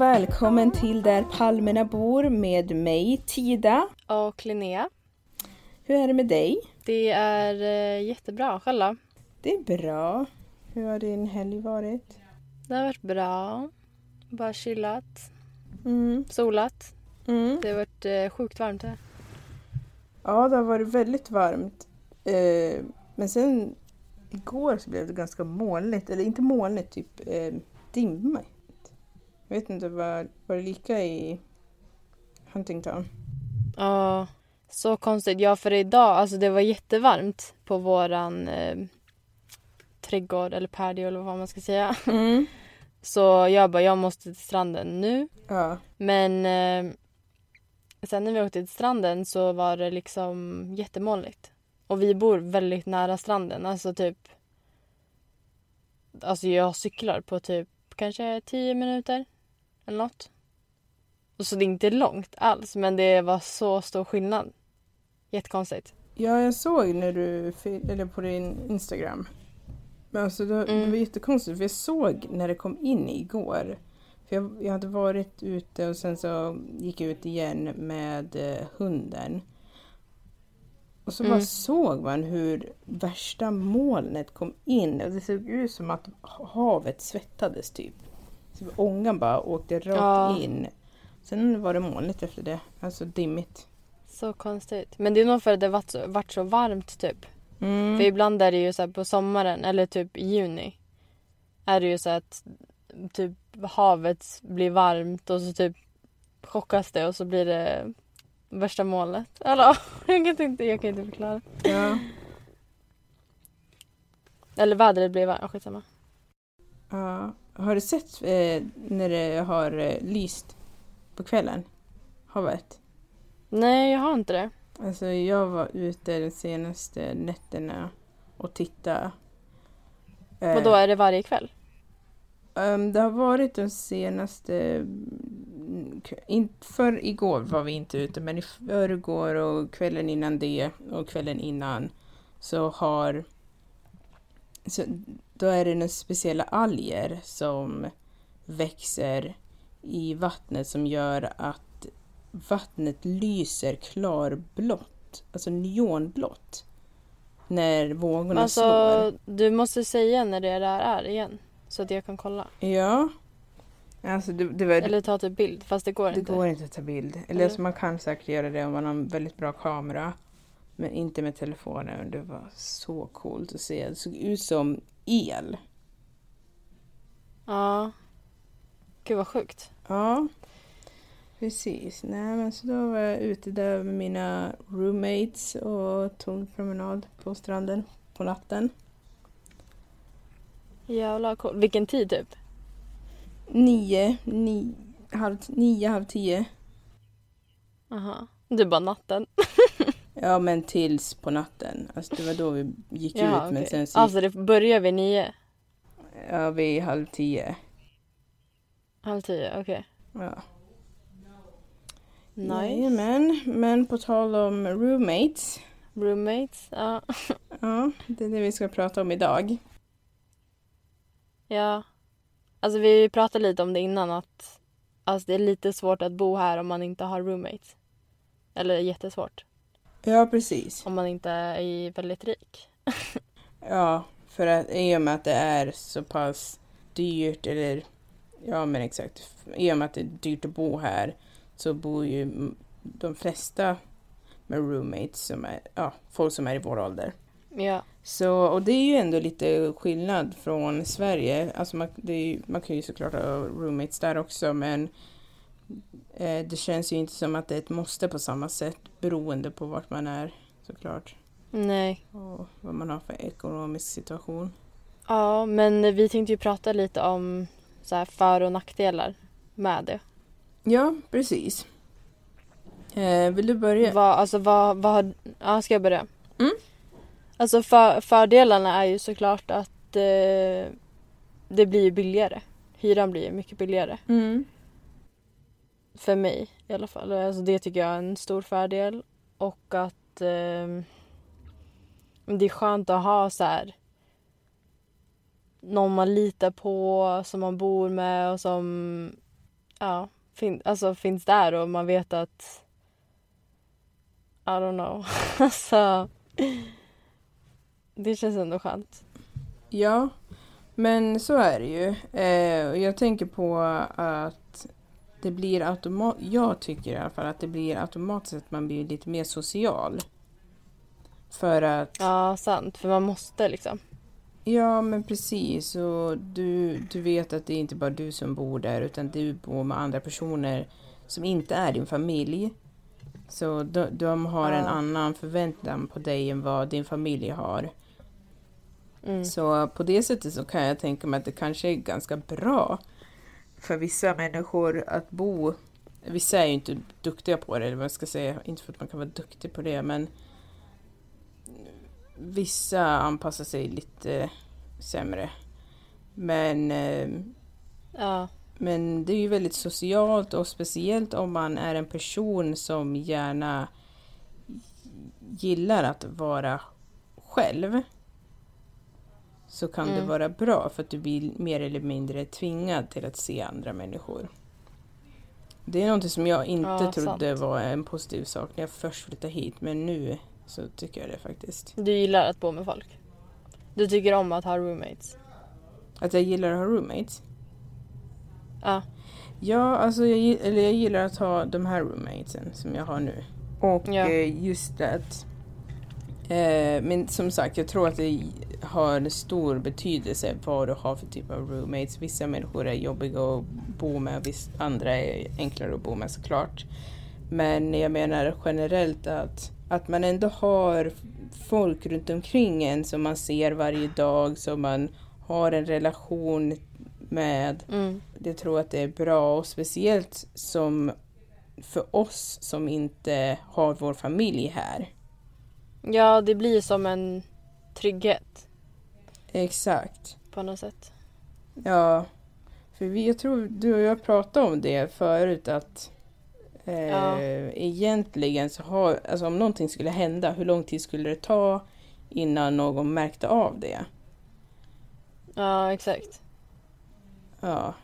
Och välkommen till Där palmerna bor med mig Tida. Och Linnea. Hur är det med dig? Det är eh, jättebra. Själv då? Det är bra. Hur har din helg varit? Det har varit bra. Bara chillat. Mm. Solat. Mm. Det har varit eh, sjukt varmt här. Ja, det har varit väldigt varmt. Eh, men sen igår så blev det ganska molnigt. Eller inte molnigt, typ eh, dimmigt. Jag vet inte, var, var det lika i Huntington? Ja, så konstigt. Ja, för idag, alltså det var jättevarmt på våran eh, trädgård eller patio eller vad man ska säga. Mm. Så jag bara, jag måste till stranden nu. Ja. Men eh, sen när vi åkte till stranden så var det liksom jättemolnigt. Och vi bor väldigt nära stranden, alltså typ... Alltså jag cyklar på typ kanske 10 minuter eller något. Och så det är inte långt alls, men det var så stor skillnad. Jättekonstigt. Ja, jag såg när du, eller på din Instagram. Men alltså det, det Mm. var jättekonstigt för jag såg när det kom in igår. För jag, jag hade varit ute och sen så gick jag ut igen med eh, hunden. Och så bara Mm. såg man hur värsta molnet kom in och det såg ut som att havet svettades typ. Så ångan bara åkte rakt Ja. in. Sen var det molnigt efter det, alltså dimmigt. Så konstigt. Men det är nog för att det varit så, varit så varmt typ. Mm. För ibland är det ju så på sommaren eller typ i juni. Är det ju så att typ havet blir varmt och så typ chockas det och så blir det värsta målet. Eller jag kan inte, jag kan inte förklara. Ja. Eller vädret blir varmt, skitsamma. Ja. Har du sett eh, när det har eh, lyst på kvällen? Havet? Nej, jag har inte det. Alltså jag var ute de senaste nätterna och tittade. Eh, Vadå, är det varje kväll? ehm, det har varit de senaste... mm, In, för igår var vi inte ute men i förrgår och kvällen innan det och kvällen innan så har... Så, då är det några speciella alger som växer i vattnet som gör att vattnet lyser klarblått, alltså neonblått. När vågorna Alltså, slår. du måste säga när det där är igen. Så att jag kan kolla. Ja. Alltså det, det, var, Eller ta typ bild, fast det går det inte. går inte att ta bild. Eller Eller? alltså man kan säkert göra det om man har en väldigt bra kamera. Men inte med telefonen. Det var så coolt att se. Det såg ut som el. Ja. Gud vad sjukt. Ja, precis. Nej, men så då var jag ute där med mina roommates och tog en promenad på stranden på natten. Jävla cool. Vilken tid typ? Nio, nio, halv, nio, halv tio. Aha. Är bara natten. Ja, men tills på natten. Alltså det var då vi gick Jaha, ut. Men okej. sen så Alltså det börjar vid nio. ja, vid halv tio. Halv tio, okej. Ja. Nice. Jajamän. Men på tal om roommates. Roommates, ja. Ja, det är det vi ska prata om idag. ja. Alltså vi pratade lite om det innan att alltså, det är lite svårt att bo här om man inte har roommates. Eller jättesvårt. Ja, precis. Om man inte är väldigt rik. Ja, för att i och med att det är så pass dyrt eller ja men exakt. I och med att det är dyrt att bo här så bor ju de flesta med roommates som är ja, folk som är i vår ålder. Ja. Så, och det är ju ändå lite skillnad från Sverige. Alltså man, ju- man kan ju såklart ha roommates där också men det känns ju inte som att det är ett måste på samma sätt beroende på vart man är såklart. Nej. Och vad man har för ekonomisk situation. Ja, men vi tänkte ju prata lite om så här för och nackdelar med det. Ja, precis. Eh, vill du börja? Vad, alltså vad, vad har, ja, ska jag börja? Mm. Alltså för, fördelarna är ju såklart att eh, det blir billigare. Hyran blir mycket billigare. Mm. För mig i alla fall. Alltså det tycker jag är en stor fördel. Och att eh, det är skönt att ha så här någon man litar på, som man bor med och som ja, fin, alltså finns där och man vet att I don't know. alltså det känns ändå skönt. Ja, men så är det ju. Eh, jag tänker på att det blir automatiskt, jag tycker i alla fall att det blir automatiskt att man blir lite mer social. För att... Ja, sant. För man måste liksom. Ja, men precis. Och du, du vet att det är inte bara du som bor där utan du bor med andra personer som inte är din familj. Så de, de har Ja. en annan förväntan på dig än vad din familj har. Mm. Så på det sättet så kan jag tänka mig att det kanske är ganska bra för vissa människor att bo. Vissa är ju inte duktiga på det, eller vad jag ska säga. Inte för att man kan vara duktig på det, men vissa anpassar sig lite sämre. Men, eh, Ja, men det är ju väldigt socialt och speciellt om man är en person som gärna gillar att vara själv så kan det Mm. vara bra för att du blir mer eller mindre tvingad till att se andra människor. Det är någonting som jag inte Ja, trodde sant. var en positiv sak när jag först flyttade hit men nu så tycker jag det faktiskt. du gillar att bo med folk. Du tycker om att ha roommates. Att jag gillar att ha roommates? Ja. Ja, alltså jag, eller jag gillar att ha de här roommatesen som jag har nu. Och Ja. eh, just det att... Eh, men som sagt, jag tror att det har stor betydelse vad du har för typ av roommates. Vissa människor är jobbiga att bo med, vissa andra är enklare att bo med såklart. Men jag menar generellt att, att man ändå har folk runt omkring en som man ser varje dag, som man har en relation med. Mm. Jag tror att det är bra och speciellt som för oss som inte har vår familj här. Ja, det blir som en trygghet Exakt. på något sätt. Ja, för vi, jag tror du och jag pratade om det förut att eh, Ja. egentligen så har, alltså om någonting skulle hända, hur lång tid skulle det ta innan någon märkte av det? Ja, exakt. Ja,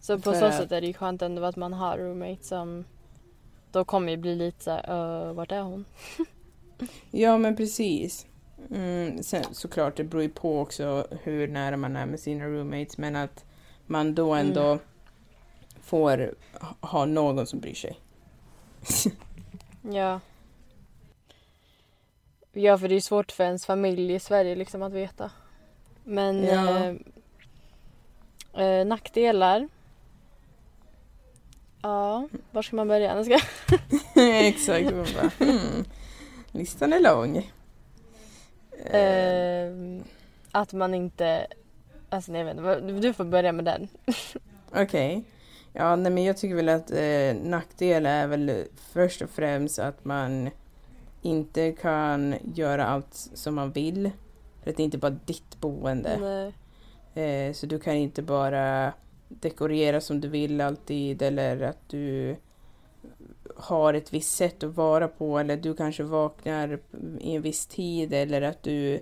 Så på För så sätt är det ju skönt ändå att man har roommates som då kommer ju bli lite såhär, uh, vart är hon? ja men precis. Mm, sen såklart, det beror ju på också hur nära man är med sina roommates men att man då ändå får ha- någon som bryr sig. Ja. Ja, för det är svårt för ens familj i Sverige liksom att veta. Men Ja. eh, eh, nackdelar. Ja, var ska man börja? Ska... Exakt. Man bara, hmm, listan är lång. Eh, att man inte... Alltså nej, vad- du får börja med den. Okej. Ja, nej, men jag tycker väl att eh, nackdel är väl först och främst att man inte kan göra allt som man vill. För att det är inte bara ditt boende. Eh, så du kan inte bara dekorera som du vill alltid eller att du har ett visst sätt att vara på eller du kanske vaknar i en viss tid eller att du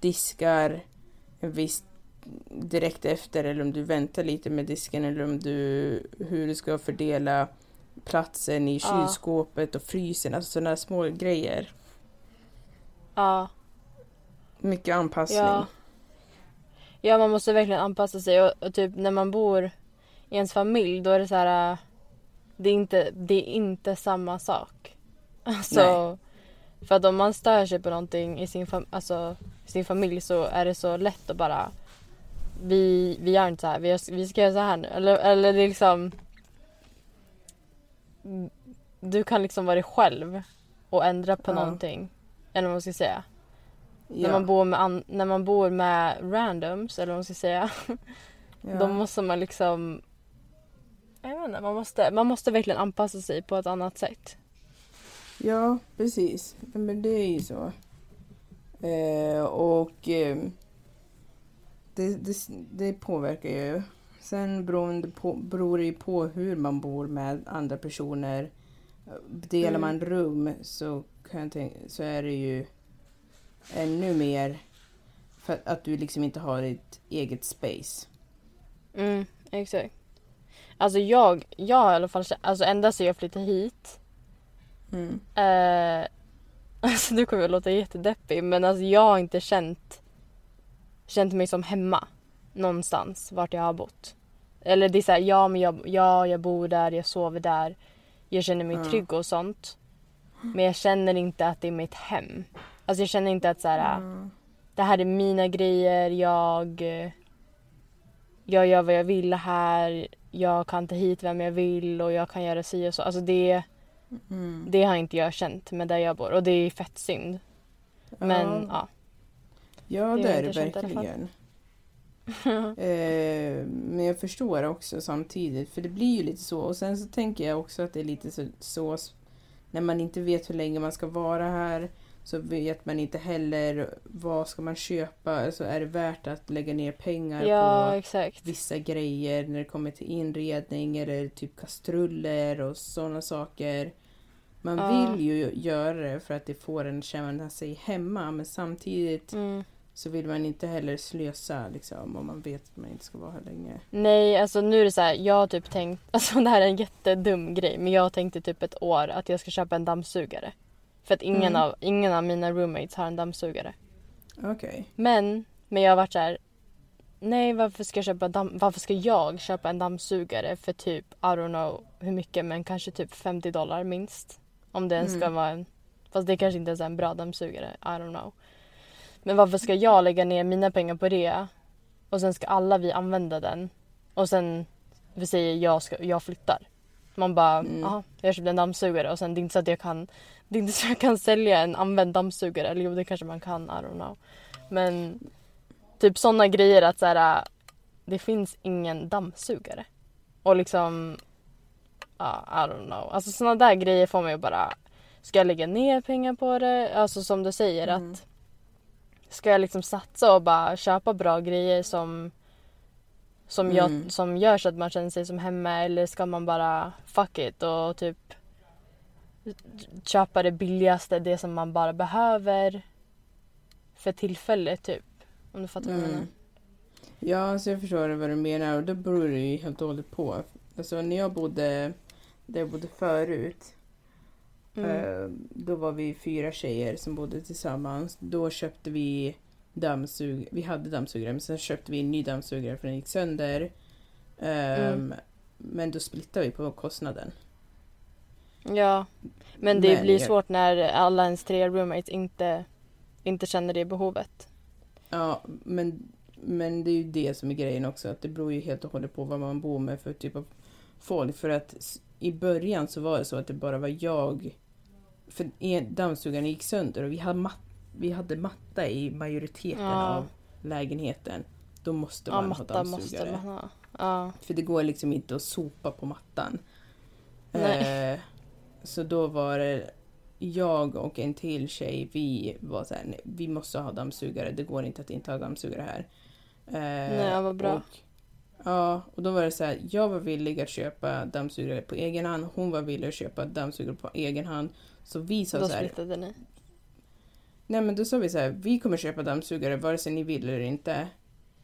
diskar en viss direkt efter eller om du väntar lite med disken eller om du hur du ska fördela platsen i kylskåpet och frysen, alltså sådana små grejer. Ja. Mycket anpassning. Ja. Ja, man måste verkligen anpassa sig och, och typ när man bor i ens familj då är det så här. Det är inte, det är inte samma sak. Alltså, för att om man stör sig på någonting i sin, fam- alltså, sin familj så är det så lätt att bara vi, vi gör inte så här, vi, gör- vi ska göra så här nu. Eller, eller det är liksom du kan liksom vara dig själv och ändra på Ja. någonting. Eller vad man ska säga. Ja. När, man bor med när man bor med randoms, eller vad man ska säga. ja. Då måste man liksom... Jag inte, man måste, man måste verkligen anpassa sig på ett annat sätt. Ja, precis. Men det är ju så. Eh, och eh, det, det, det påverkar ju. Sen beroende på, beror det ju på hur man bor med andra personer. Delar Mm. man rum så, kan jag tänka, så är det ju ännu mer för att du liksom inte har ett eget space. Mm, exakt. Alltså jag, jag har i alla fall alltså ända sedan jag flyttade hit. Mm. Eh, alltså nu kommer jag låta jättedeppig men alltså jag har inte känt, känt mig som hemma. Någonstans vart jag har bott. Eller det är såhär, ja men jag, ja, jag bor där, jag sover där. Jag känner mig Ja. trygg och sånt. Men jag känner inte att det är mitt hem. Alltså jag känner inte att så här, Ja. det här är mina grejer, jag, jag gör vad jag vill här, jag kan ta hit vem jag vill och jag kan göra si och så. Alltså det, Mm. det har inte jag känt med där jag bor och det är fett synd. Men ja. Ja, Det det, är det verkligen. eh, men jag förstår också samtidigt, för det blir ju lite så. Och sen så tänker jag också att det är lite så, så när man inte vet hur länge man ska vara här så vet man inte heller vad ska man köpa. Alltså är det värt att lägga ner pengar Ja, på exakt. vissa grejer när det kommer till inredning eller typ kastruller och sådana saker. Man Ja. vill ju göra det för att det får en känna sig hemma men samtidigt Mm. så vill man inte heller slösa liksom om man vet att man inte ska vara här länge. Nej, alltså nu är det så här, jag har typ tänkt, alltså det här är en jättedum grej, men jag tänkte typ ett år att jag ska köpa en dammsugare. För att ingen, Mm. av, ingen av mina roommates har en dammsugare. Okej. Men, men jag har varit så här. Nej, varför ska, jag köpa damm, varför ska jag köpa en dammsugare för typ, I don't know hur mycket, men kanske typ 50 dollar minst. Om det ens ska Mm. vara en, fast det kanske inte ens är en bra dammsugare, I don't know. Men varför ska jag lägga ner mina pengar på det och sen ska alla vi använda den och sen, vi säger jag, ska, jag flyttar. Man bara, Mm. jaha, jag köpte en dammsugare och sen det är inte så att jag kan, det är inte så jag kan sälja en använd dammsugare. Eller jo, det kanske man kan, I don't know. Men typ sådana grejer att så här, det finns ingen dammsugare. Och liksom, ja, I don't know. Alltså sådana där grejer får man ju bara, ska jag lägga ner pengar på det? Alltså som du säger Mm. att ska jag liksom satsa och bara köpa bra grejer som som, Mm. jag, som gör så att man känner sig som hemma eller ska man bara fuck it och typ köpa det billigaste, det som man bara behöver för tillfället typ. Om du fattar vad jag menar. Mm. Ja, alltså jag förstår vad du menar och det beror det ju helt och hållet på. Alltså när jag bodde där jag bodde förut Mm. Eh, Då var vi fyra tjejer som bodde tillsammans. Då köpte vi dammsug... Vi hade dammsugare men sen köpte vi en ny dammsugare för den gick sönder. Ehm, Mm. Men då splittade vi på kostnaden. Ja, men det Men blir jag- svårt när alla ens tre roommates inte, inte känner det behovet. Ja, men, men det är ju det som är grejen också. Att det beror ju helt och hållet på vad man bor med för typ av folk. För att i början så var det så att det bara var jag. För en- dammsugaren gick sönder och vi hade, mat, vi hade matta i majoriteten Ja. av lägenheten. Då måste Ja, man ha matta måste dammsugare. man ha. Ja. För det går liksom inte att sopa på mattan. Eh, så då var det jag och en till tjej, vi var så här, nej, vi måste ha dammsugare, det går inte att inte ha dammsugare här. Eh, Nej, vad bra. Och, ja, och då var det så här, jag var villig att köpa dammsugare på egen hand, hon var villig att köpa dammsugare på egen hand. Så vi sa Då så här, splittade ni. Nej men då sa vi så här, vi kommer köpa dammsugare vare sig ni vill eller inte.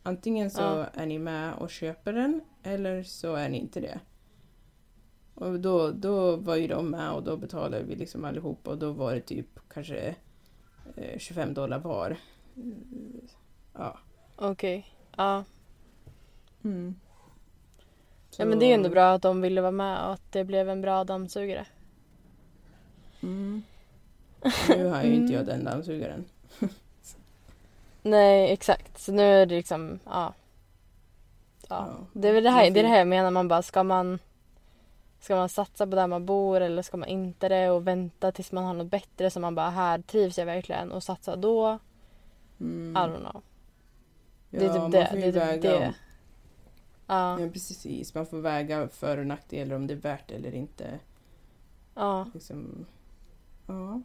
Antingen så Ja. är ni med och köper den eller så är ni inte det. Och då, då var ju de med och då betalade vi liksom allihopa och då var det typ kanske eh, 25 dollar var. Ja. Okej. Ja. Mm. ja, men det är ju ändå bra att de ville vara med och att det blev en bra dammsugare. Mm. Nu har ju inte jag Mm. den dammsugaren. Nej, exakt. Så nu är det liksom, ja. Ja. Det är väl det här, det är det här jag menar, man bara ska man Ska man satsa på där man bor eller ska man inte det och vänta tills man har något bättre som man bara här trivs jag verkligen och satsa då? Mm. I don't know. Ja, det är typ man det. får Det är typ väga det. Ja, Ja, precis. Man får väga för och nackdelar om det är värt eller inte. ja, Liksom. Ja.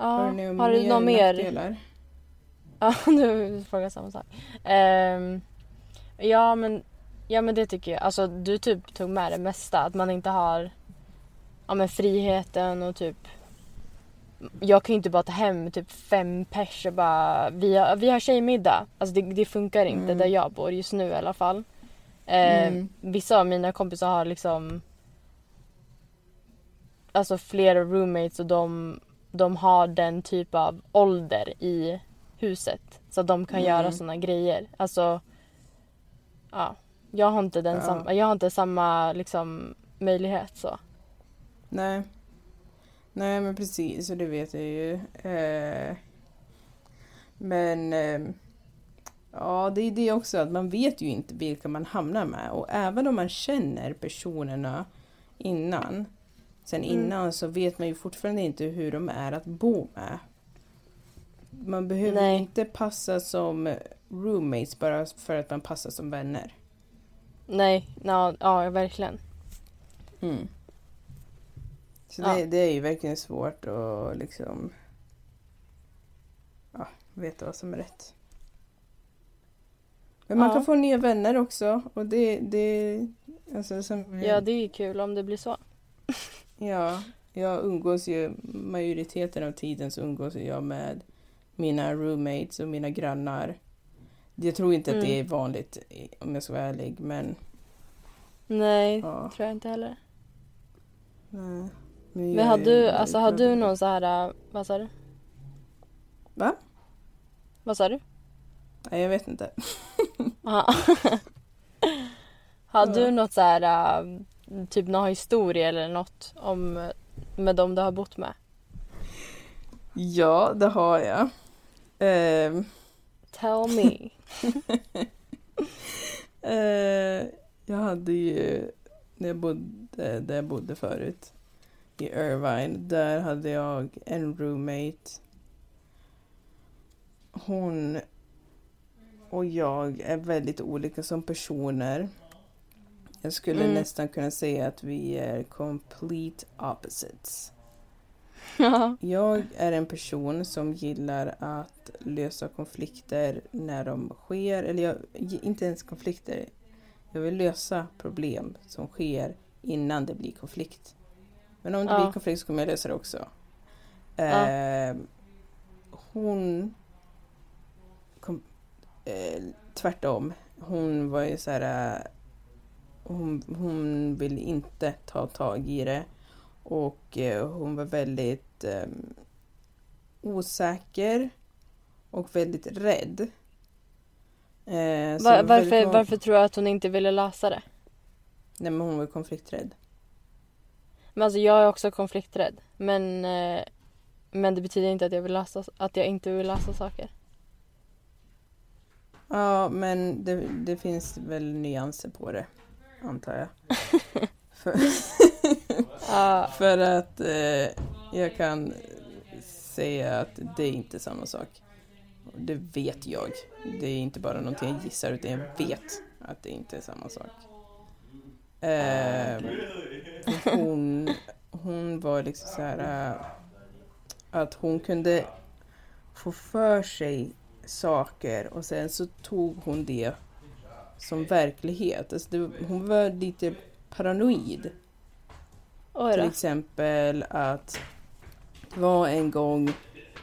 Ja. Har ni Har du något mer? nackdelar? Ja, nu frågar jag samma sak. Ehm, ja, men, ja, men det tycker jag. Alltså, du typ tog med det mesta. Att man inte har ja, men friheten och typ... Jag kan ju inte bara ta hem typ fem pers och bara vi har, vi har tjejmiddag. Alltså det, det funkar inte Mm. där jag bor just nu i alla fall. Eh, Mm. Vissa av mina kompisar har liksom alltså flera roommates och de, de har den typ av ålder i huset. Så att de kan Mm. göra såna grejer. Alltså, ja. Jag har inte, den Ja. samma, jag har inte samma liksom, möjlighet så. Nej. Nej men precis, och det vet jag ju. Eh, men eh, ja, det är det också att man vet ju inte vilka man hamnar med och även om man känner personerna innan, sen Mm. innan så vet man ju fortfarande inte hur de är att bo med. Man behöver Nej. inte passa som roommates bara för att man passar som vänner. Nej, ja, ja verkligen. Mm. Så Ja. det, det är ju verkligen svårt att liksom ja, veta vad som är rätt. Men man Ja. kan få nya vänner också och det, det alltså som, Ja, det är ju kul om det blir så. ja, jag umgås ju majoriteten av tiden så umgås jag med mina roommates och mina grannar. Jag tror inte att det är Mm. vanligt i- om jag ska vara ärlig men Nej, ja. tror jag inte heller. Nej. Men jag har är du, alltså har du någon så här, äh, vad sa du? Va? Vad sa du? Nej, jag vet inte. Har du något så här, äh, typ någon historia eller något om, med dem du har bott med? Ja, det har jag. Ehm, Tell me. eh, jag hade ju, när jag bodde där jag bodde förut, i Irvine, där hade jag en roommate. Hon och jag är väldigt olika som personer. Jag skulle Mm. nästan kunna säga att vi är complete opposites. Ja. Jag är en person som gillar att lösa konflikter när de sker, eller jag, inte ens konflikter. Jag vill lösa problem som sker innan det blir konflikt. Men om det Ja. blir konflikt så kommer jag lösa det också. Ja. Eh, hon kom, eh, tvärtom. Hon var ju så här. Hon, hon vill inte ta tag i det. Och eh, hon var väldigt eh, osäker och väldigt rädd. Eh, var väldigt varför, många- varför tror du att hon inte ville lösa det? Nej men hon var konflikträdd. Men alltså jag är också konflikträdd. Men, eh, men det betyder inte att jag, vill lösa, att jag inte vill lösa saker. Ja men det, det finns väl nyanser på det. Antar jag. för, för att eh, jag kan säga att det är inte samma sak. Det vet jag. Det är inte bara någonting jag gissar utan jag vet att det inte är samma sak. Eh, hon, hon var liksom så här eh, att hon kunde få för sig saker och sen så tog hon det som verklighet. Alltså det, hon var lite paranoid. Till exempel att det var en gång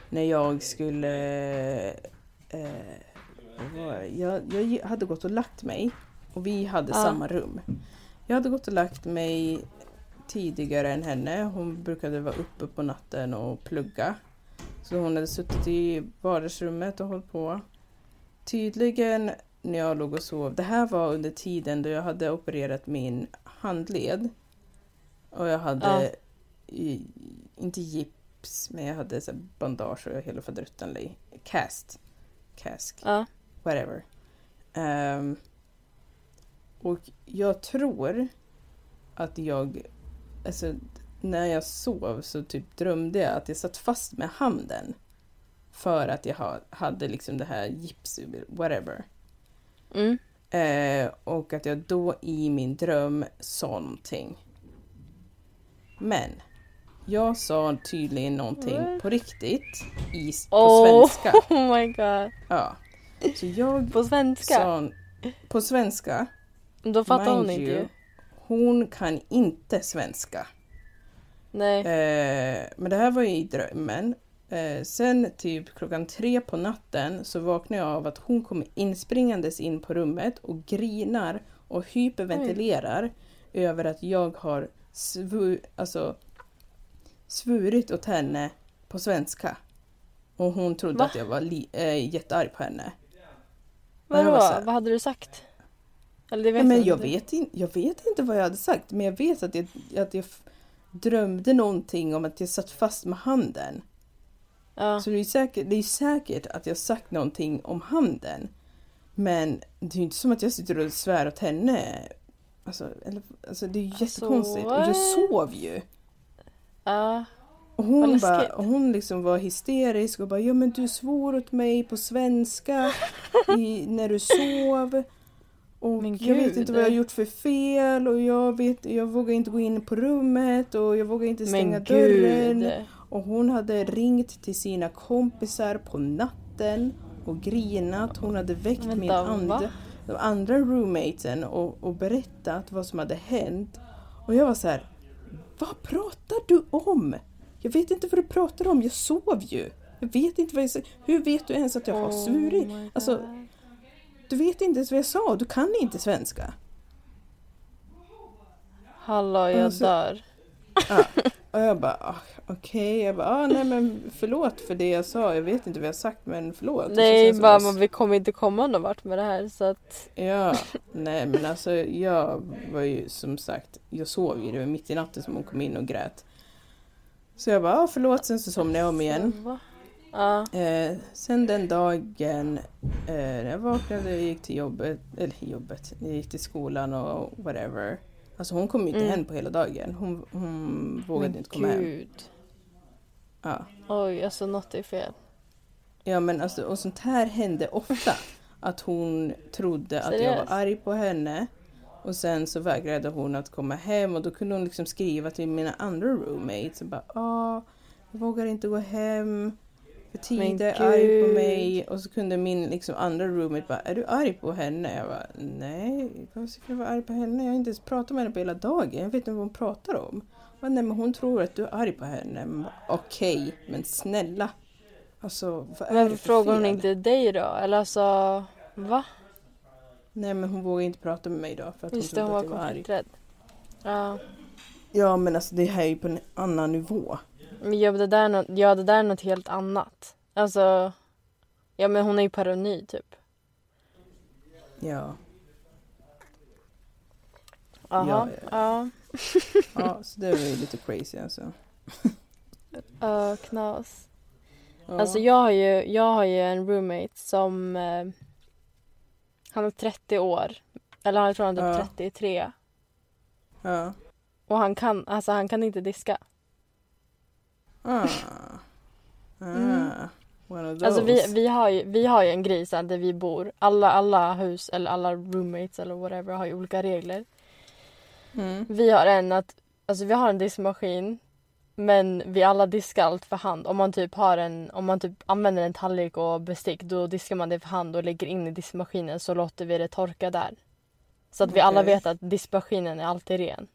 när jag skulle... Eh, det? jag, jag hade gått och lagt mig och vi hade Ja. samma rum. Jag hade gått och lagt mig tidigare än henne. Hon brukade vara uppe på natten och plugga. Så hon hade suttit i vardagsrummet och hållit på. Tydligen när jag låg och sov. Det här var under tiden då jag hade opererat min handled. Och jag hade, Ja. inte gips, men jag hade så bandage och hela faderuttan. Cast. Cask. Ja. Whatever. Ehm, och jag tror att jag, alltså när jag sov så typ drömde jag att jag satt fast med handen. För att jag ha, hade liksom det här gips, whatever. Mm. Eh, och att jag då i min dröm sa någonting. Men jag sa tydligen någonting What? på riktigt i, på Oh. svenska. Oh my god. Ja. Så jag På svenska? sa på svenska. Då fattar hon inte ju. Hon kan inte svenska. Nej. Eh, men det här var ju i drömmen. Eh, sen typ klockan tre på natten så vaknar jag av att hon kommer inspringandes in på rummet och grinar och hyperventilerar över att jag har svu, alltså, svurit åt henne på svenska. Och hon trodde Va? att jag var li, äh, jättearg på henne. Vadå? Vad hade du sagt? Eller det vet Nej, men jag du. vet, in, jag vet inte vad jag hade sagt men jag vet att jag, att jag drömde någonting om att jag satt fast med handen. Ja. Så det är, säkert, det är säkert att jag sagt någonting om handen. Men det är ju inte som att jag sitter och svär åt henne. Alltså, eller, alltså det är ju jättekonstigt. Och jag sov ju. Ja. Och hon, bara, hon liksom var hysterisk och bara ja men du svor åt mig på svenska i, när du sov. Och jag vet inte vad jag har gjort för fel och jag, vet, jag vågar inte gå in på rummet och jag vågar inte stänga dörren. Och hon hade ringt till sina kompisar på natten och grinat. Hon hade väckt Vänta, min va? andra, den andra roommaten och, och berättat vad som hade hänt. Och jag var så här, vad pratar du om? Jag vet inte vad du pratar om, jag sov ju. Jag vet inte vad jag sa. Hur vet du ens att jag har svurit? Oh my Alltså, du vet inte ens vad jag sa, du kan inte svenska. Hallå, jag Alltså- dör. Ja. Och jag bara, ah, okej, jag bara, ah, nej men förlåt för det jag sa, jag vet inte vad jag sagt men förlåt. Nej, bara, men vi kommer inte komma någon vart med det här så att... Ja, nej men alltså jag var ju som sagt, jag sov ju, det var mitt i natten som hon kom in och grät. Så jag bara, ah, förlåt, sen så somnade jag om igen. Ja. Eh, sen den dagen eh, jag vaknade och gick till jobbet, eller jobbet, jag gick till skolan och whatever. Alltså hon kom ju inte Mm. hem på hela dagen, hon, hon vågade Men inte komma hem. gud. Ja. Oj, alltså något är fel. Ja men alltså, och sånt här hände ofta. Att hon trodde att jag var arg på henne. Och sen så vägrade hon att komma hem och då kunde hon liksom skriva till mina andra roommates och bara ah, jag vågar inte gå hem. För Tida är arg på mig. Och så kunde min liksom andra roommate bara, är du arg på henne? Jag bara, nej, varför ska jag vara arg på henne? Jag har inte ens pratat med henne på hela dagen. Jag vet inte vad hon pratar om. Bara, nej men hon tror att du är arg på henne. Men Okej, men snälla. Alltså vad är det Men för frågar hon inte dig då? Eller alltså, va? Nej men hon vågade inte prata med mig då för att Just det, hon trodde att jag var arg. Ja. Ja men alltså det här är ju på en annan nivå. Men ja, det där är något, ja, det där är något helt annat. Alltså, ja men hon är ju paranoid typ. Ja. Jaha, Ja, ja. Ja, så det var ju lite crazy alltså. Ja, knas. Ja. Alltså jag har ju, jag har ju en roommate som eh, Han är 30 år. Eller är tror han är typ Ja. 33. Ja. Och han kan, alltså han kan inte diska. Ah. Ah. Mm. Alltså vi, vi, har ju, vi har ju en grej så där vi bor. Alla, alla hus eller alla roommates eller whatever har ju olika regler. Mm. Vi har en att, alltså vi har en diskmaskin. Men vi alla diskar allt för hand. Om man typ har en, om man typ använder en tallrik och bestick då diskar man det för hand och lägger in i diskmaskinen så låter vi det torka där. Så att vi alla vet att diskmaskinen är alltid ren.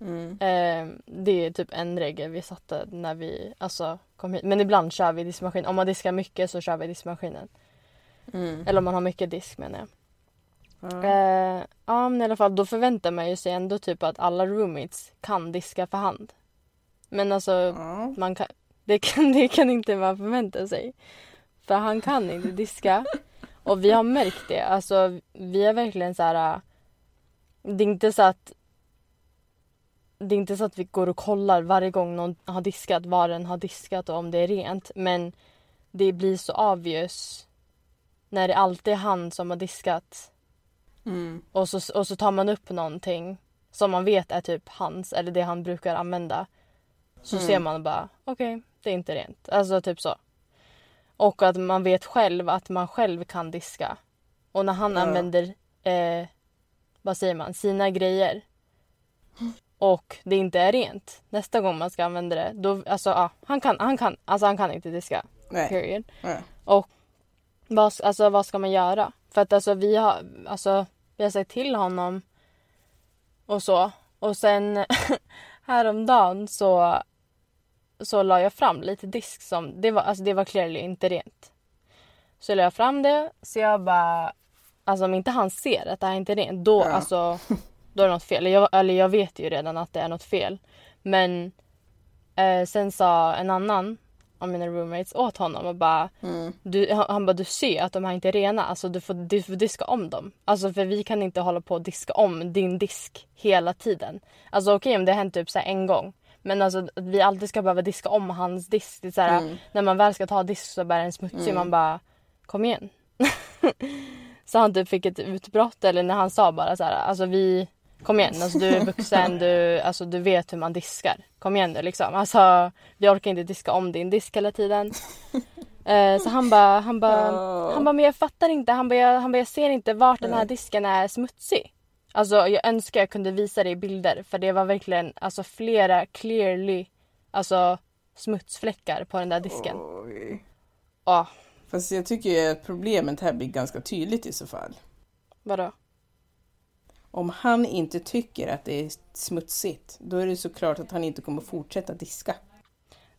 Mm. Eh, det är typ en regel vi satte när vi alltså, kom hit. Men ibland kör vi diskmaskin. Om man diskar mycket så kör vi diskmaskinen. Mm. Eller om man har mycket disk menar jag. Ja. Eh, ja men i alla fall då förväntar man ju sig ändå typ att alla roommates kan diska för hand. Men alltså man kan, det, kan, det kan inte man förvänta sig. För han kan inte diska. Och vi har märkt det. Alltså vi är verkligen så här. äh, Det är inte så att det är inte så att vi går och kollar varje gång någon har diskat vad den har diskat och om det är rent. Men det blir så obvious när det alltid är han som har diskat Mm. och så, och så tar man upp någonting som man vet är typ hans eller det han brukar använda. Så Mm. ser man bara, okej, det är inte rent. Alltså typ så. Och att man vet själv att man själv kan diska. Och när han Ja. använder, eh, vad säger man, sina grejer. Och det inte är rent. Nästa gång man ska använda det, då, alltså ja, han kan, han kan, alltså han kan inte diska. Nej. Period. Nej. Vad, alltså, vad ska man göra? För att alltså, vi, har, alltså, vi har sagt till honom och så. Och sen häromdagen så, så la jag fram lite disk som... Det var, alltså, det var clearly inte rent. Så la jag fram det. Så jag bara... Alltså om inte han ser att det här inte är rent då, Ja. alltså, då är det något fel. Jag, eller jag vet ju redan att det är något fel. Men eh, sen sa en annan av mina roommates åt honom och bara Mm. du, han, han bara du ser att de här inte är rena, alltså du får, du får diska om dem. Alltså för vi kan inte hålla på och diska om din disk hela tiden. Alltså okej om det har hänt typ så en gång. Men alltså att vi alltid ska behöva diska om hans disk. Det är så här, Mm. När man väl ska ta disk så bara är den smutsig. Mm. Man bara kom igen. så han typ fick ett utbrott eller när han sa bara så här, alltså vi Kom igen, alltså du är vuxen, du, alltså, du vet hur man diskar. Kom igen nu liksom. Alltså, vi orkar inte diska om din disk hela tiden. Eh, så han bara, han bara, Ja. han bara, men jag fattar inte. Han bara, jag, han bara, jag ser inte vart den här disken är smutsig. Alltså jag önskar jag kunde visa det i bilder för det var verkligen alltså flera clearly alltså smutsfläckar på den där disken. Oj. Ja, Fast jag tycker att problemet här blir ganska tydligt i så fall. vadå? Om han inte tycker att det är smutsigt, då är det såklart att han inte kommer fortsätta diska.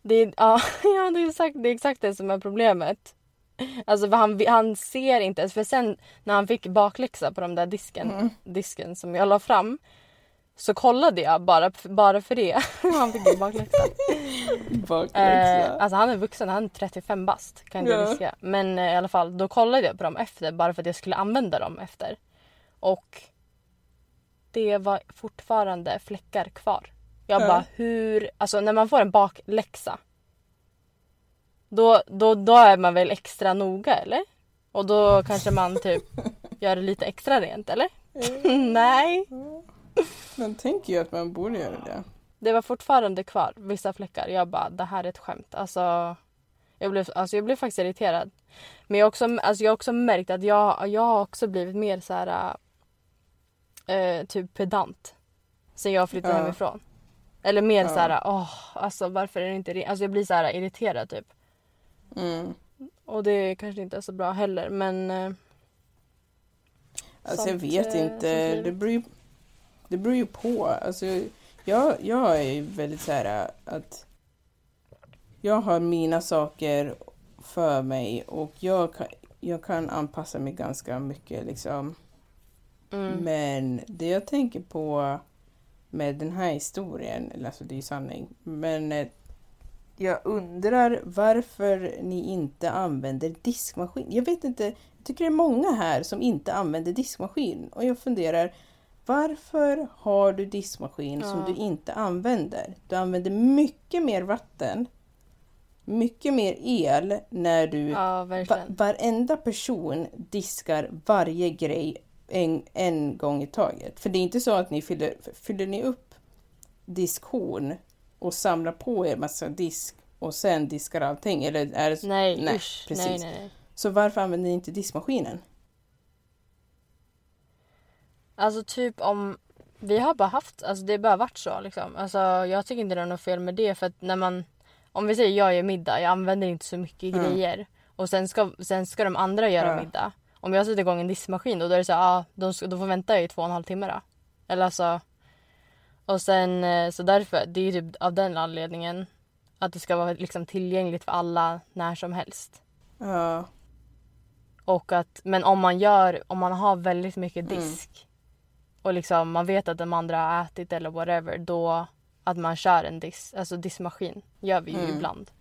Det är, ja, ja, det, är exakt, det är exakt det som är problemet. Alltså han, han ser inte ens. För sen när han fick bakläxa på de där disken, Mm. disken som jag la fram. Så kollade jag bara, bara för det. han fick en bakläxa. Eh, Bakläxa. alltså han är vuxen, han är 35 bast. Kan inte Ja. diska. Men eh, i alla fall, då kollade jag på dem efter bara för att jag skulle använda dem efter. Och det var fortfarande fläckar kvar. Jag Ja. bara hur, alltså när man får en bakläxa. Då, då, då är man väl extra noga eller? Och då kanske man typ gör det lite extra rent eller? Nej. Man tänker ju att man borde göra det. Det var fortfarande kvar vissa fläckar. Jag bara, det här är ett skämt. Alltså, jag blev, alltså, jag blev faktiskt irriterad. Men jag också, alltså, jag har också märkt att jag, jag har också blivit mer så här eh, typ pedant. Sen jag flyttade Ja. hemifrån. Eller mer Ja. så här, åh, alltså varför är det inte re-" Alltså jag blir så här irriterad typ. Mm. Och det kanske inte är så bra heller men eh, Alltså jag vet eh, inte. Det beror ju, det beror ju på. Alltså, jag, jag är ju väldigt så här att jag har mina saker för mig och jag kan, jag kan anpassa mig ganska mycket liksom. Mm, Men det jag tänker på med den här historien, eller alltså det är ju sanning, men eh, jag undrar varför ni inte använder diskmaskin. Jag vet inte, jag tycker det är många här som inte använder diskmaskin och jag funderar varför har du diskmaskin som Ja. du inte använder? Du använder mycket mer vatten, mycket mer el när du ja Va- varenda person diskar varje grej en, en gång i taget. För det är inte så att ni fyller, fyller ni upp diskhon och samlar på er massa disk och sen diskar allting? Eller är det så? Nej, nej, usch. precis. Nej, nej, nej. Så varför använder ni inte diskmaskinen? Alltså typ om vi har bara haft, alltså det bara varit så liksom. Alltså jag tycker inte det är något fel med det för att när man, om vi säger jag gör middag, jag använder inte så mycket Mm. grejer. Och sen ska, sen ska de andra göra Ja. middag. Om jag sätter igång en diskmaskin då, då är det så här, ah, de då får vänta i två och en halv timme då. Eller alltså. Och sen eh, så därför, det är typ av den anledningen. Att det ska vara liksom tillgängligt för alla när som helst. Ja, Och att, men om man gör, om man har väldigt mycket Mm. disk och liksom man vet att de andra har ätit eller whatever då att man kör en disk, alltså diskmaskin gör vi ju Mm. ibland.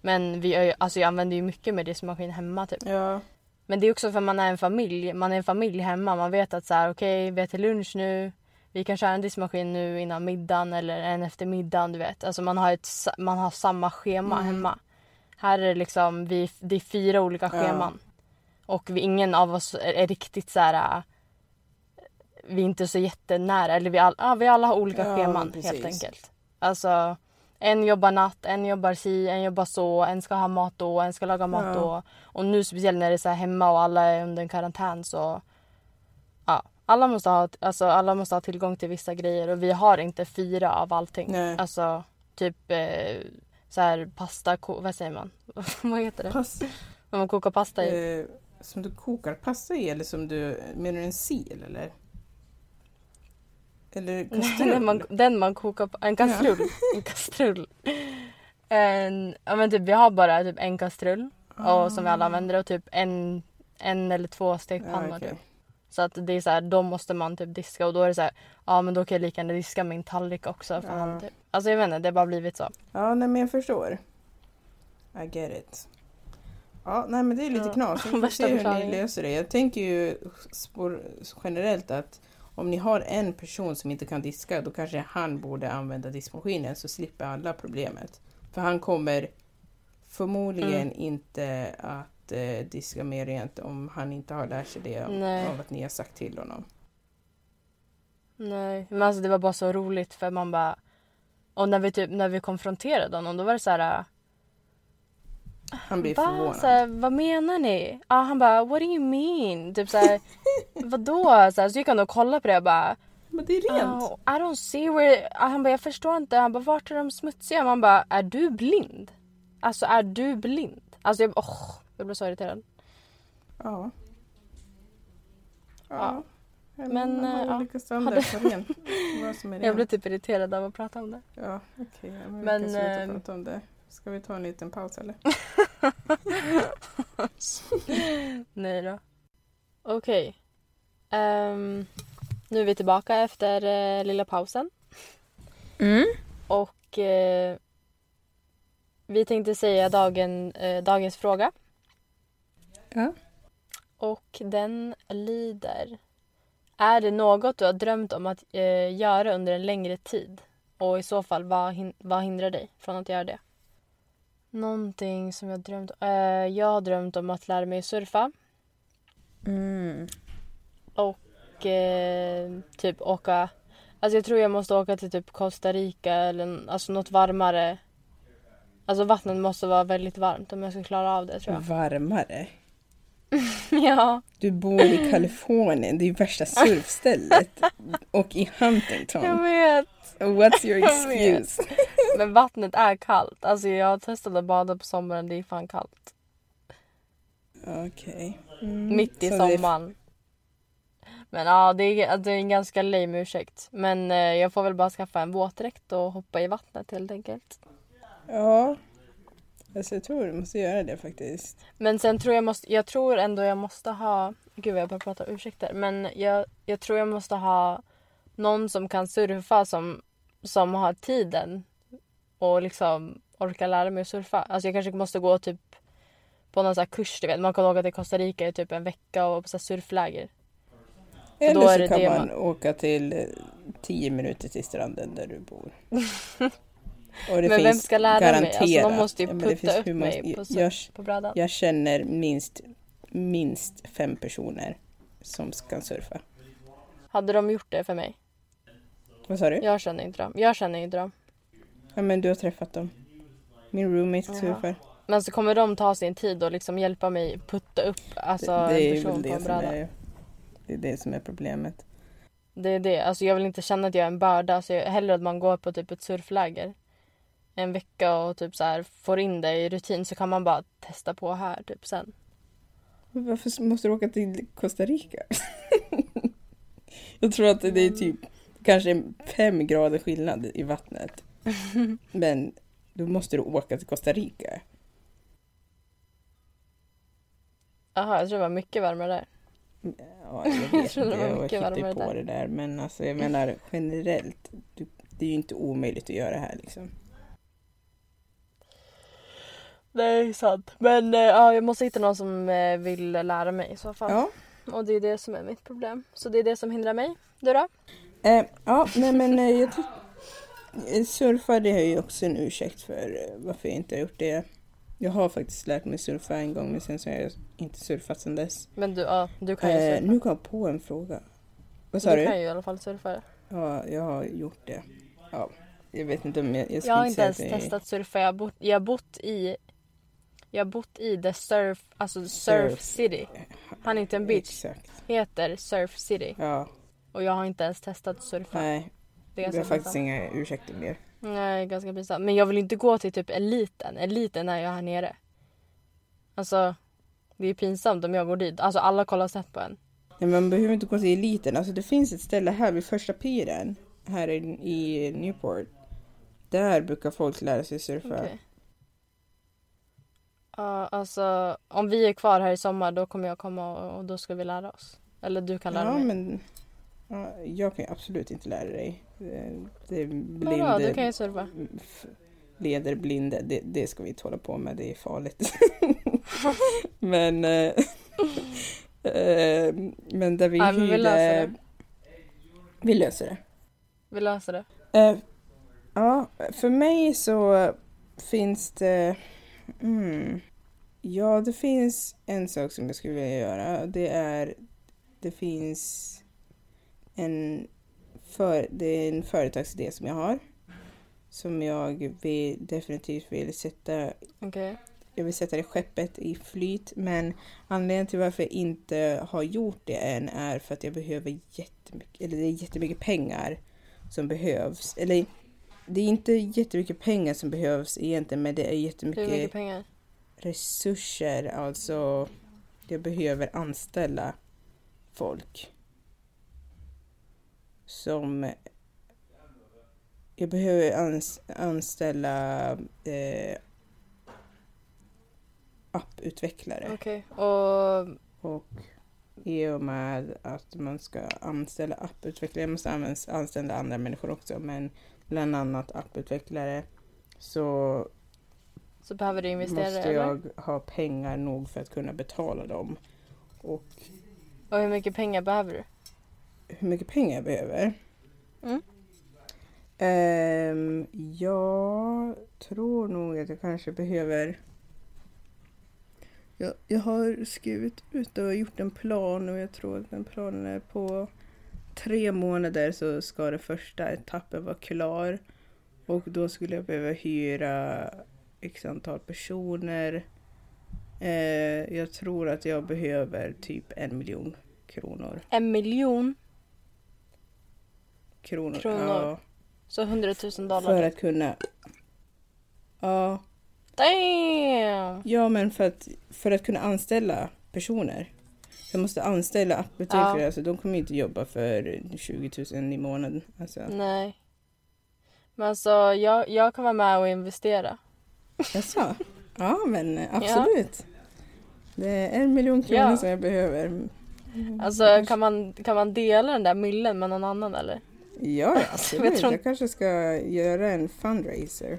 Men vi, alltså jag använder ju mycket med diskmaskin hemma typ. ja, Men det är också för man är en familj, man är en familj hemma, man vet att så här okej vi äter lunch nu, vi kan köra en diskmaskin nu innan middagen eller en efter middagen du vet. Alltså man har, ett, man har samma schema Mm. hemma. Här är det liksom, vi, det är fyra olika Ja. scheman. Och vi, ingen av oss är, är riktigt så här. Vi är inte så jättenära, eller vi, all, ja, vi alla har olika Ja, scheman helt enkelt. Alltså en jobbar natt, en jobbar si, en jobbar så, en ska ha mat då, en ska laga mat Ja. då. Och nu speciellt när det är så här hemma och alla är under en karantän så ja, alla måste, ha, alltså, alla måste ha tillgång till vissa grejer och vi har inte fyra av allting. Nej. Alltså typ eh, så här pasta, vad säger man? vad heter det? pass, När man kokar pasta i. eh, som du kokar pasta i eller som du, menar du en sil eller? Eller den, kastrull? man, den man kokar på, en kastrull. En kastrull. En, ja men typ vi har bara typ en kastrull och som vi alla använder och typ en, en eller två stekpannor Ah. Ja, okej. typ. Så att det är så här, då måste man typ diska och då är det så här, ja men då kan jag lika gärna diska min tallrik också. För Ja. han typ. Alltså jag vet inte, det har bara blivit så. Ja, nej men jag förstår. I get it. Ja, nej men det är lite Ja. knas. Vi får se hur ni löser det. Jag tänker ju spår, generellt att om ni har en person som inte kan diska då kanske han borde använda diskmaskinen så slipper alla problemet. För han kommer förmodligen Mm. inte att eh, diska mer rent om han inte har lärt sig det Nej. av att ni har sagt till honom. Nej, men alltså det var bara så roligt för man bara... Och när vi, typ, när vi konfronterade honom då var det så här... Han blir Va? förvånad. Så här, vad menar ni? Ja, han bara what do you mean? Typ så här, vadå? Så, här, så gick han och kollade på det och bara Men det är rent. oh, I don't see where... Ah, Han bara jag förstår inte. Han bara vart är de smutsiga? Man bara är du blind? Alltså är du blind? Alltså jag, oh, jag blev så irriterad. Ja. Ja. Ja. Men, man har olika. Vad som är Jag rent. blev typ irriterad av att prata om det. Ja, okej. ja, men vi kan sluta eh, prata om det. Ska vi ta en liten paus eller? Nej då. Okej. Ehm, nu är vi tillbaka efter eh, lilla pausen. Mm. Och eh, vi tänkte säga dagen, eh, dagens fråga. Ja. Och den lyder. Är det något du har drömt om att göra under en längre tid? Och i så fall, vad, hin- vad hindrar dig från att göra det? Någonting som jag drömt eh, Jag har drömt om att lära mig surfa. Mm. Och eh, typ åka... Alltså jag tror jag måste åka till typ Costa Rica eller alltså något varmare. Alltså vattnet måste vara väldigt varmt om jag ska klara av det tror jag. Varmare. ja. Du bor i Kalifornien, det är ju värsta surfstället. Och i Jag Huntington. vet. What's your excuse? Men vattnet är kallt. Alltså jag har testat att bada på sommaren. Det är fan kallt. Okej. Mm. Mitt i Så sommaren. Men ja, det är, det är en ganska lame ursäkt. Men eh, jag får väl bara skaffa en våtdräkt och hoppa i vattnet helt enkelt. Ja. Alltså jag tror du måste göra det faktiskt. Men sen tror jag måste, jag tror ändå jag måste ha, gud vad jag bara pratar ursäkter. Men jag, jag tror jag måste ha någon som kan surfa som, som har tiden och liksom orkar lära mig att surfa. Alltså jag kanske måste gå typ på någon här kurs, du vet. Man kan åka till Costa Rica i typ en vecka och på så surfläger. Eller så kan det man åka till eh, tio minuter till stranden där du bor. Men vem ska lära mig? Alltså någon garanterat- måste ju Ja, putta finns upp många- mig på, jag, på brädan. jag känner minst, minst fem personer som kan surfa. Hade de gjort det för mig? Vad sa du? Jag känner inte dem. Jag känner inte dem. Ja men du har träffat dem. Min roommate surfar. Men så kommer de ta sin tid och liksom hjälpa mig putta upp alltså, det, det en person väl på en bräda. är, det är det som är problemet. Det är det. Alltså jag vill inte känna att jag är en börda. Så jag, hellre att man går på typ ett surfläger en vecka och typ så här får in det i rutin så kan man bara testa på här typ sen. Varför måste du åka till Costa Rica? jag tror att det är typ kanske fem grader skillnad i vattnet. Men då måste du åka till Costa Rica. Jaha, jag tror det var mycket varmare där. Ja, jag vet inte, det var jag hittar på där. det där. Men alltså jag menar generellt, du, det är ju inte omöjligt att göra här liksom. Är sant. Men eh, ja, jag måste hitta någon som eh, vill lära mig i så fall. Ja, Och det är det som är mitt problem. Så det är det som hindrar mig. Du då? Eh, ja nej men eh, jag tycker surfa det är ju också en ursäkt för eh, varför jag inte har gjort det. Jag har faktiskt lärt mig surfa en gång men sen så har jag inte surfat sedan dess. Men du, ja, du kan ju Eh, surfa. nu kom jag på en fråga. Vad sa du du? kan ju i alla fall surfa. Ja, jag har gjort det. Ja, jag vet inte om jag... Jag, ska Jag har inte ens är- testat surfa. Jag har bott, jag har bott i jag har bott i the surf, alltså surf, Surf. city. Huntington Beach Exakt. heter Surf City. Ja, Och jag har inte ens testat att surfa. nej. det är har ganska faktiskt pinsamt. inga ursäkter mer. Nej, ganska pinsamt. Men jag vill inte gå till typ eliten. Eliten är jag här nere. Alltså, det är pinsamt om jag går dit. Alltså alla kollar snett på en. Nej, man behöver inte gå till eliten. Alltså det finns ett ställe här vid första piren. Här i, i Newport. Där brukar folk lära sig surfa. Okej. Ja, alltså om vi är kvar här i sommar då kommer jag komma och, och då ska vi lära oss. Eller du kan lära Ja, mig. men ja, jag kan ju absolut inte lära dig. Det, det är Vadå, du kan ju surfa. f- leder blinde, det, det ska vi inte hålla på med, det är farligt. men, eh, eh, men där vi Ja, men vi hyrde... löser det. Vi löser det. Vi löser det. Eh, ja, för mig så finns det... Mm, ja, det finns en sak som jag skulle vilja göra. Det är... Det finns en, för, det är en företagsidé som jag har. Som jag vill, definitivt vill sätta Okej. jag vill sätta det skeppet i flyt men anledningen till varför jag inte har gjort det än är för att jag behöver jättemycket, eller det är jättemycket pengar som behövs. Eller det är inte jättemycket pengar som behövs egentligen men det är Hur jättemycket mycket pengar? resurser. Alltså jag behöver anställa folk. Som jag behöver ans anställa eh, apputvecklare. Okej. Och Och i och med att man ska anställa apputvecklare, jag måste anställa andra människor också, men bland annat apputvecklare så så behöver du investera måste eller? jag ha pengar nog för att kunna betala dem. Och Och hur mycket pengar behöver du? Hur mycket pengar jag behöver? Mm. Ehm, jag tror nog att jag kanske behöver... Jag, jag har skrivit ut och gjort en plan och jag tror att den planen är på tre månader så ska den första etappen vara klar. Och då skulle jag behöva hyra x antal personer. Eh, jag tror att jag behöver typ en miljon kronor. En miljon? Kronor. Kronor. Ja, Så hundratusen dollar? för att kunna... Ja, Damn! ja, men för att, för att kunna anställa personer. Jag måste anställa apputvecklare, Ja. alltså de kommer inte jobba för 20 000 i månaden. Alltså, Nej. Men alltså jag, jag kan vara med och investera. Jaså? Ja, men absolut. Det är en miljon kronor Ja. som jag behöver. Alltså kan man, kan man dela den där myllen med någon annan eller? Ja, absolut. Jag, tror- kanske ska göra en fundraiser.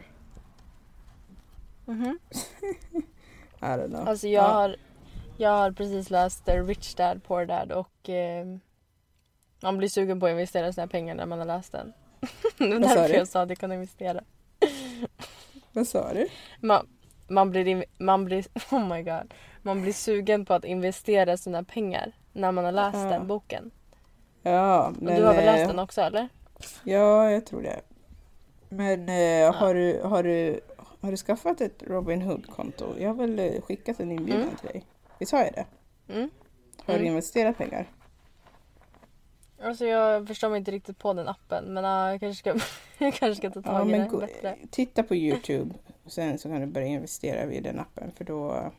Mhm. I don't know. Alltså jag Ja. har, jag har precis läst The Rich Dad Poor Dad och eh, man blir sugen på att investera sina pengar när man har läst den. Det var därför jag sa att jag kan investera. Vad sa du? Man, man, blir, man blir, oh my god. Man blir sugen på att investera sina pengar när man har läst Ja. den boken. Ja, men... du har väl läst eh, den också eller? Ja, jag tror det. Men eh, har, du, har, du, har du skaffat ett Robin Hood-konto? Jag har väl eh, skickat en inbjudan Mm. till dig? Visst har jag det? Mm. Har du Mm. investerat pengar? Alltså jag förstår mig inte riktigt på den appen men ja, jag kanske ska, jag kanske ska ta tag Ja, i men det bättre. titta på Youtube. och Sen så kan du börja investera via den appen för då...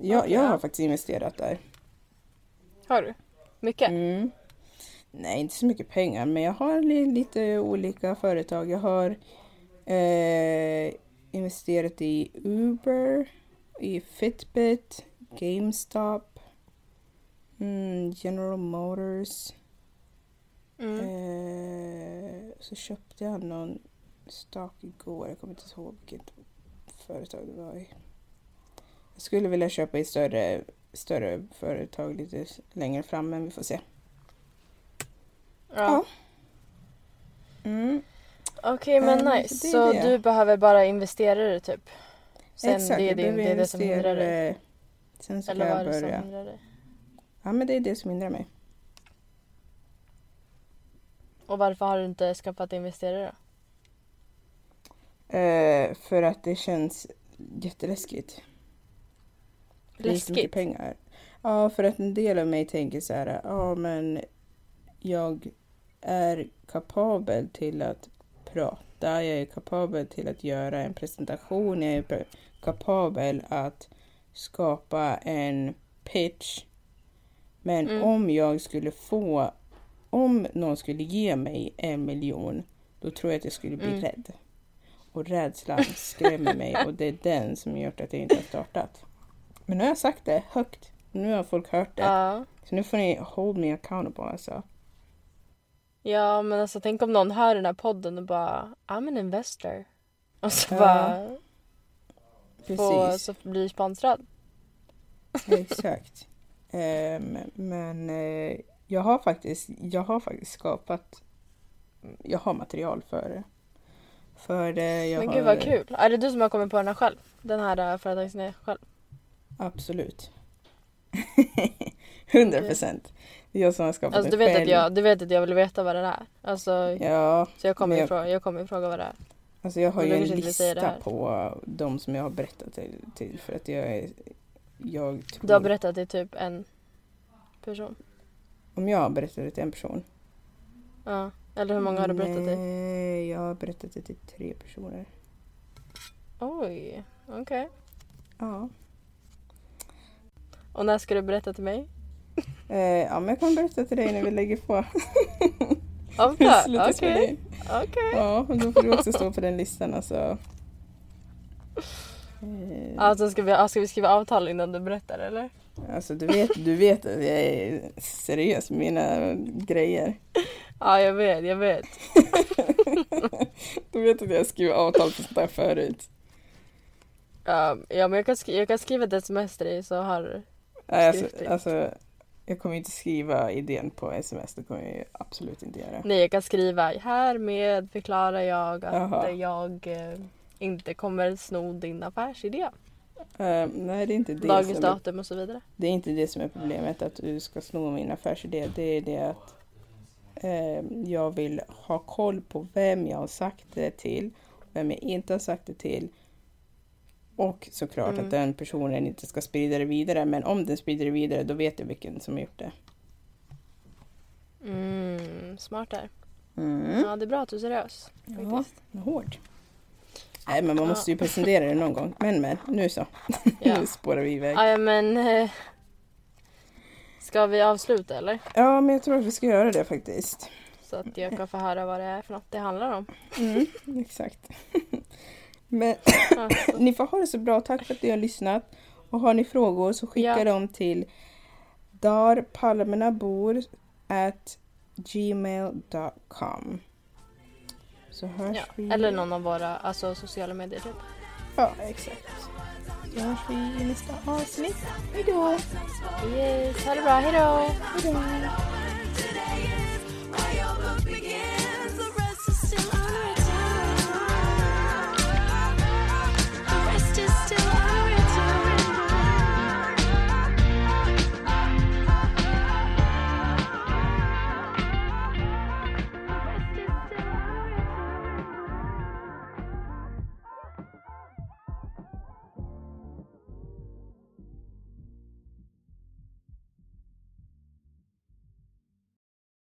Ja, Okej, jag ja. har faktiskt investerat där. Har du? Mycket? Mm. Nej, inte så mycket pengar, men jag har li- lite olika företag. Jag har eh, investerat i Uber, i Fitbit, GameStop, mm, General Motors. Mm. Eh, så köpte jag någon stock igår, jag kommer inte ihåg vilket företag det var i. Jag skulle vilja köpa i större, större företag lite längre fram, men vi får se. Ja. Mm. Okej men Ehm, nice. så Så, du behöver bara investera det typ? Sen Exakt, det är, din, det, är det som hindrar investera dig? det. Sen så Eller jag som börja. hindrar dig? Ja, men det är det som hindrar mig. Och varför har du inte skaffat investerare då? Eh, för att det känns jätteläskigt. Mycket Läskigt? pengar. Ja, för att en del av mig tänker så här, ja men jag är kapabel till att prata, jag är kapabel till att göra en presentation, jag är kapabel att skapa en pitch. Men Mm. om jag skulle få, om någon skulle ge mig en miljon, då tror jag att jag skulle bli Mm. rädd. Och rädslan skrämmer mig och det är den som gjort att jag inte har startat. Men nu har jag sagt det högt. Nu har folk hört det. Ja. Så nu får ni hold me accountable alltså. Ja men alltså tänk om någon hör den här podden och bara I'm an investor. Och så Ja, bara få, så blir sponsrad. Exakt. Ehm, men eh, jag har faktiskt, jag har faktiskt skapat, jag har material för det. För det, jag men har, gud vad kul. Är det du som har kommit på den här själv? Den här uh, företagsidén själv? Absolut. 100 procent. Det är jag som har skapat Alltså du vet, att själv. jag, du vet att jag vill veta vad det är. Alltså, Ja, så jag kommer jag- fråga, jag kommer ju fråga vad det är. alltså jag har ju en lista på de som jag har berättat till, till för att jag är, jag tror, Du har berättat till typ en person. om jag har berättat det till en person. Ja. Eller hur många har du berättat till? Nej, jag har berättat det till tre personer. Oj, okej. Ja. Och när ska du berätta till mig? Eh, ja, men jag kan berätta till dig när vi lägger på. Okej. in. Okej. Ja, och då får du också stå på den listan alltså. Alltså ska vi, ska vi skriva avtal innan du berättar eller? Alltså du vet, du vet att jag är seriös med mina grejer. Ja jag vet, jag vet. Du vet att jag skriver avtal på sånt där förut. Ja, ja men jag kan, jag kan skriva ett sms till dig så har alltså, alltså, jag kommer inte skriva idén på sms, det kommer jag absolut inte göra. Nej jag kan skriva härmed förklarar jag att Jaha. jag eh, inte kommer sno din affärsidé. Eh, nej, det är inte det Dagens som datum och så vidare. det är inte det som är problemet, att du ska sno min affärsidé. Det är det att eh, jag vill ha koll på vem jag har sagt det till, vem jag inte har sagt det till. Och såklart Mm. att den personen inte ska sprida det vidare, men om den sprider det vidare då vet jag vilken som har gjort det. Mm, smart där. Mm. Ja det är bra att du är seriös. Ja, Faktiskt. hårt. Nej, men man måste ju presentera det någon gång. Men men, nu så. Ja. nu spårar vi iväg. Ja, men eh, ska vi avsluta eller? Ja, men jag tror att vi ska göra det faktiskt. Så att jag kan få höra vad det är för något det handlar om. Mm, exakt. Men Alltså, ni får ha det så bra. Tack för att ni har lyssnat. Och har ni frågor så skicka Ja. dem till darpalmernabor at gmail.com. Så hörs ja. vi. Eller någon av våra alltså, sociala medier typ. Ja, exakt. Så hörs vi i nästa avsnitt. Hejdå! Yes, ha det bra, hejdå! Hejdå!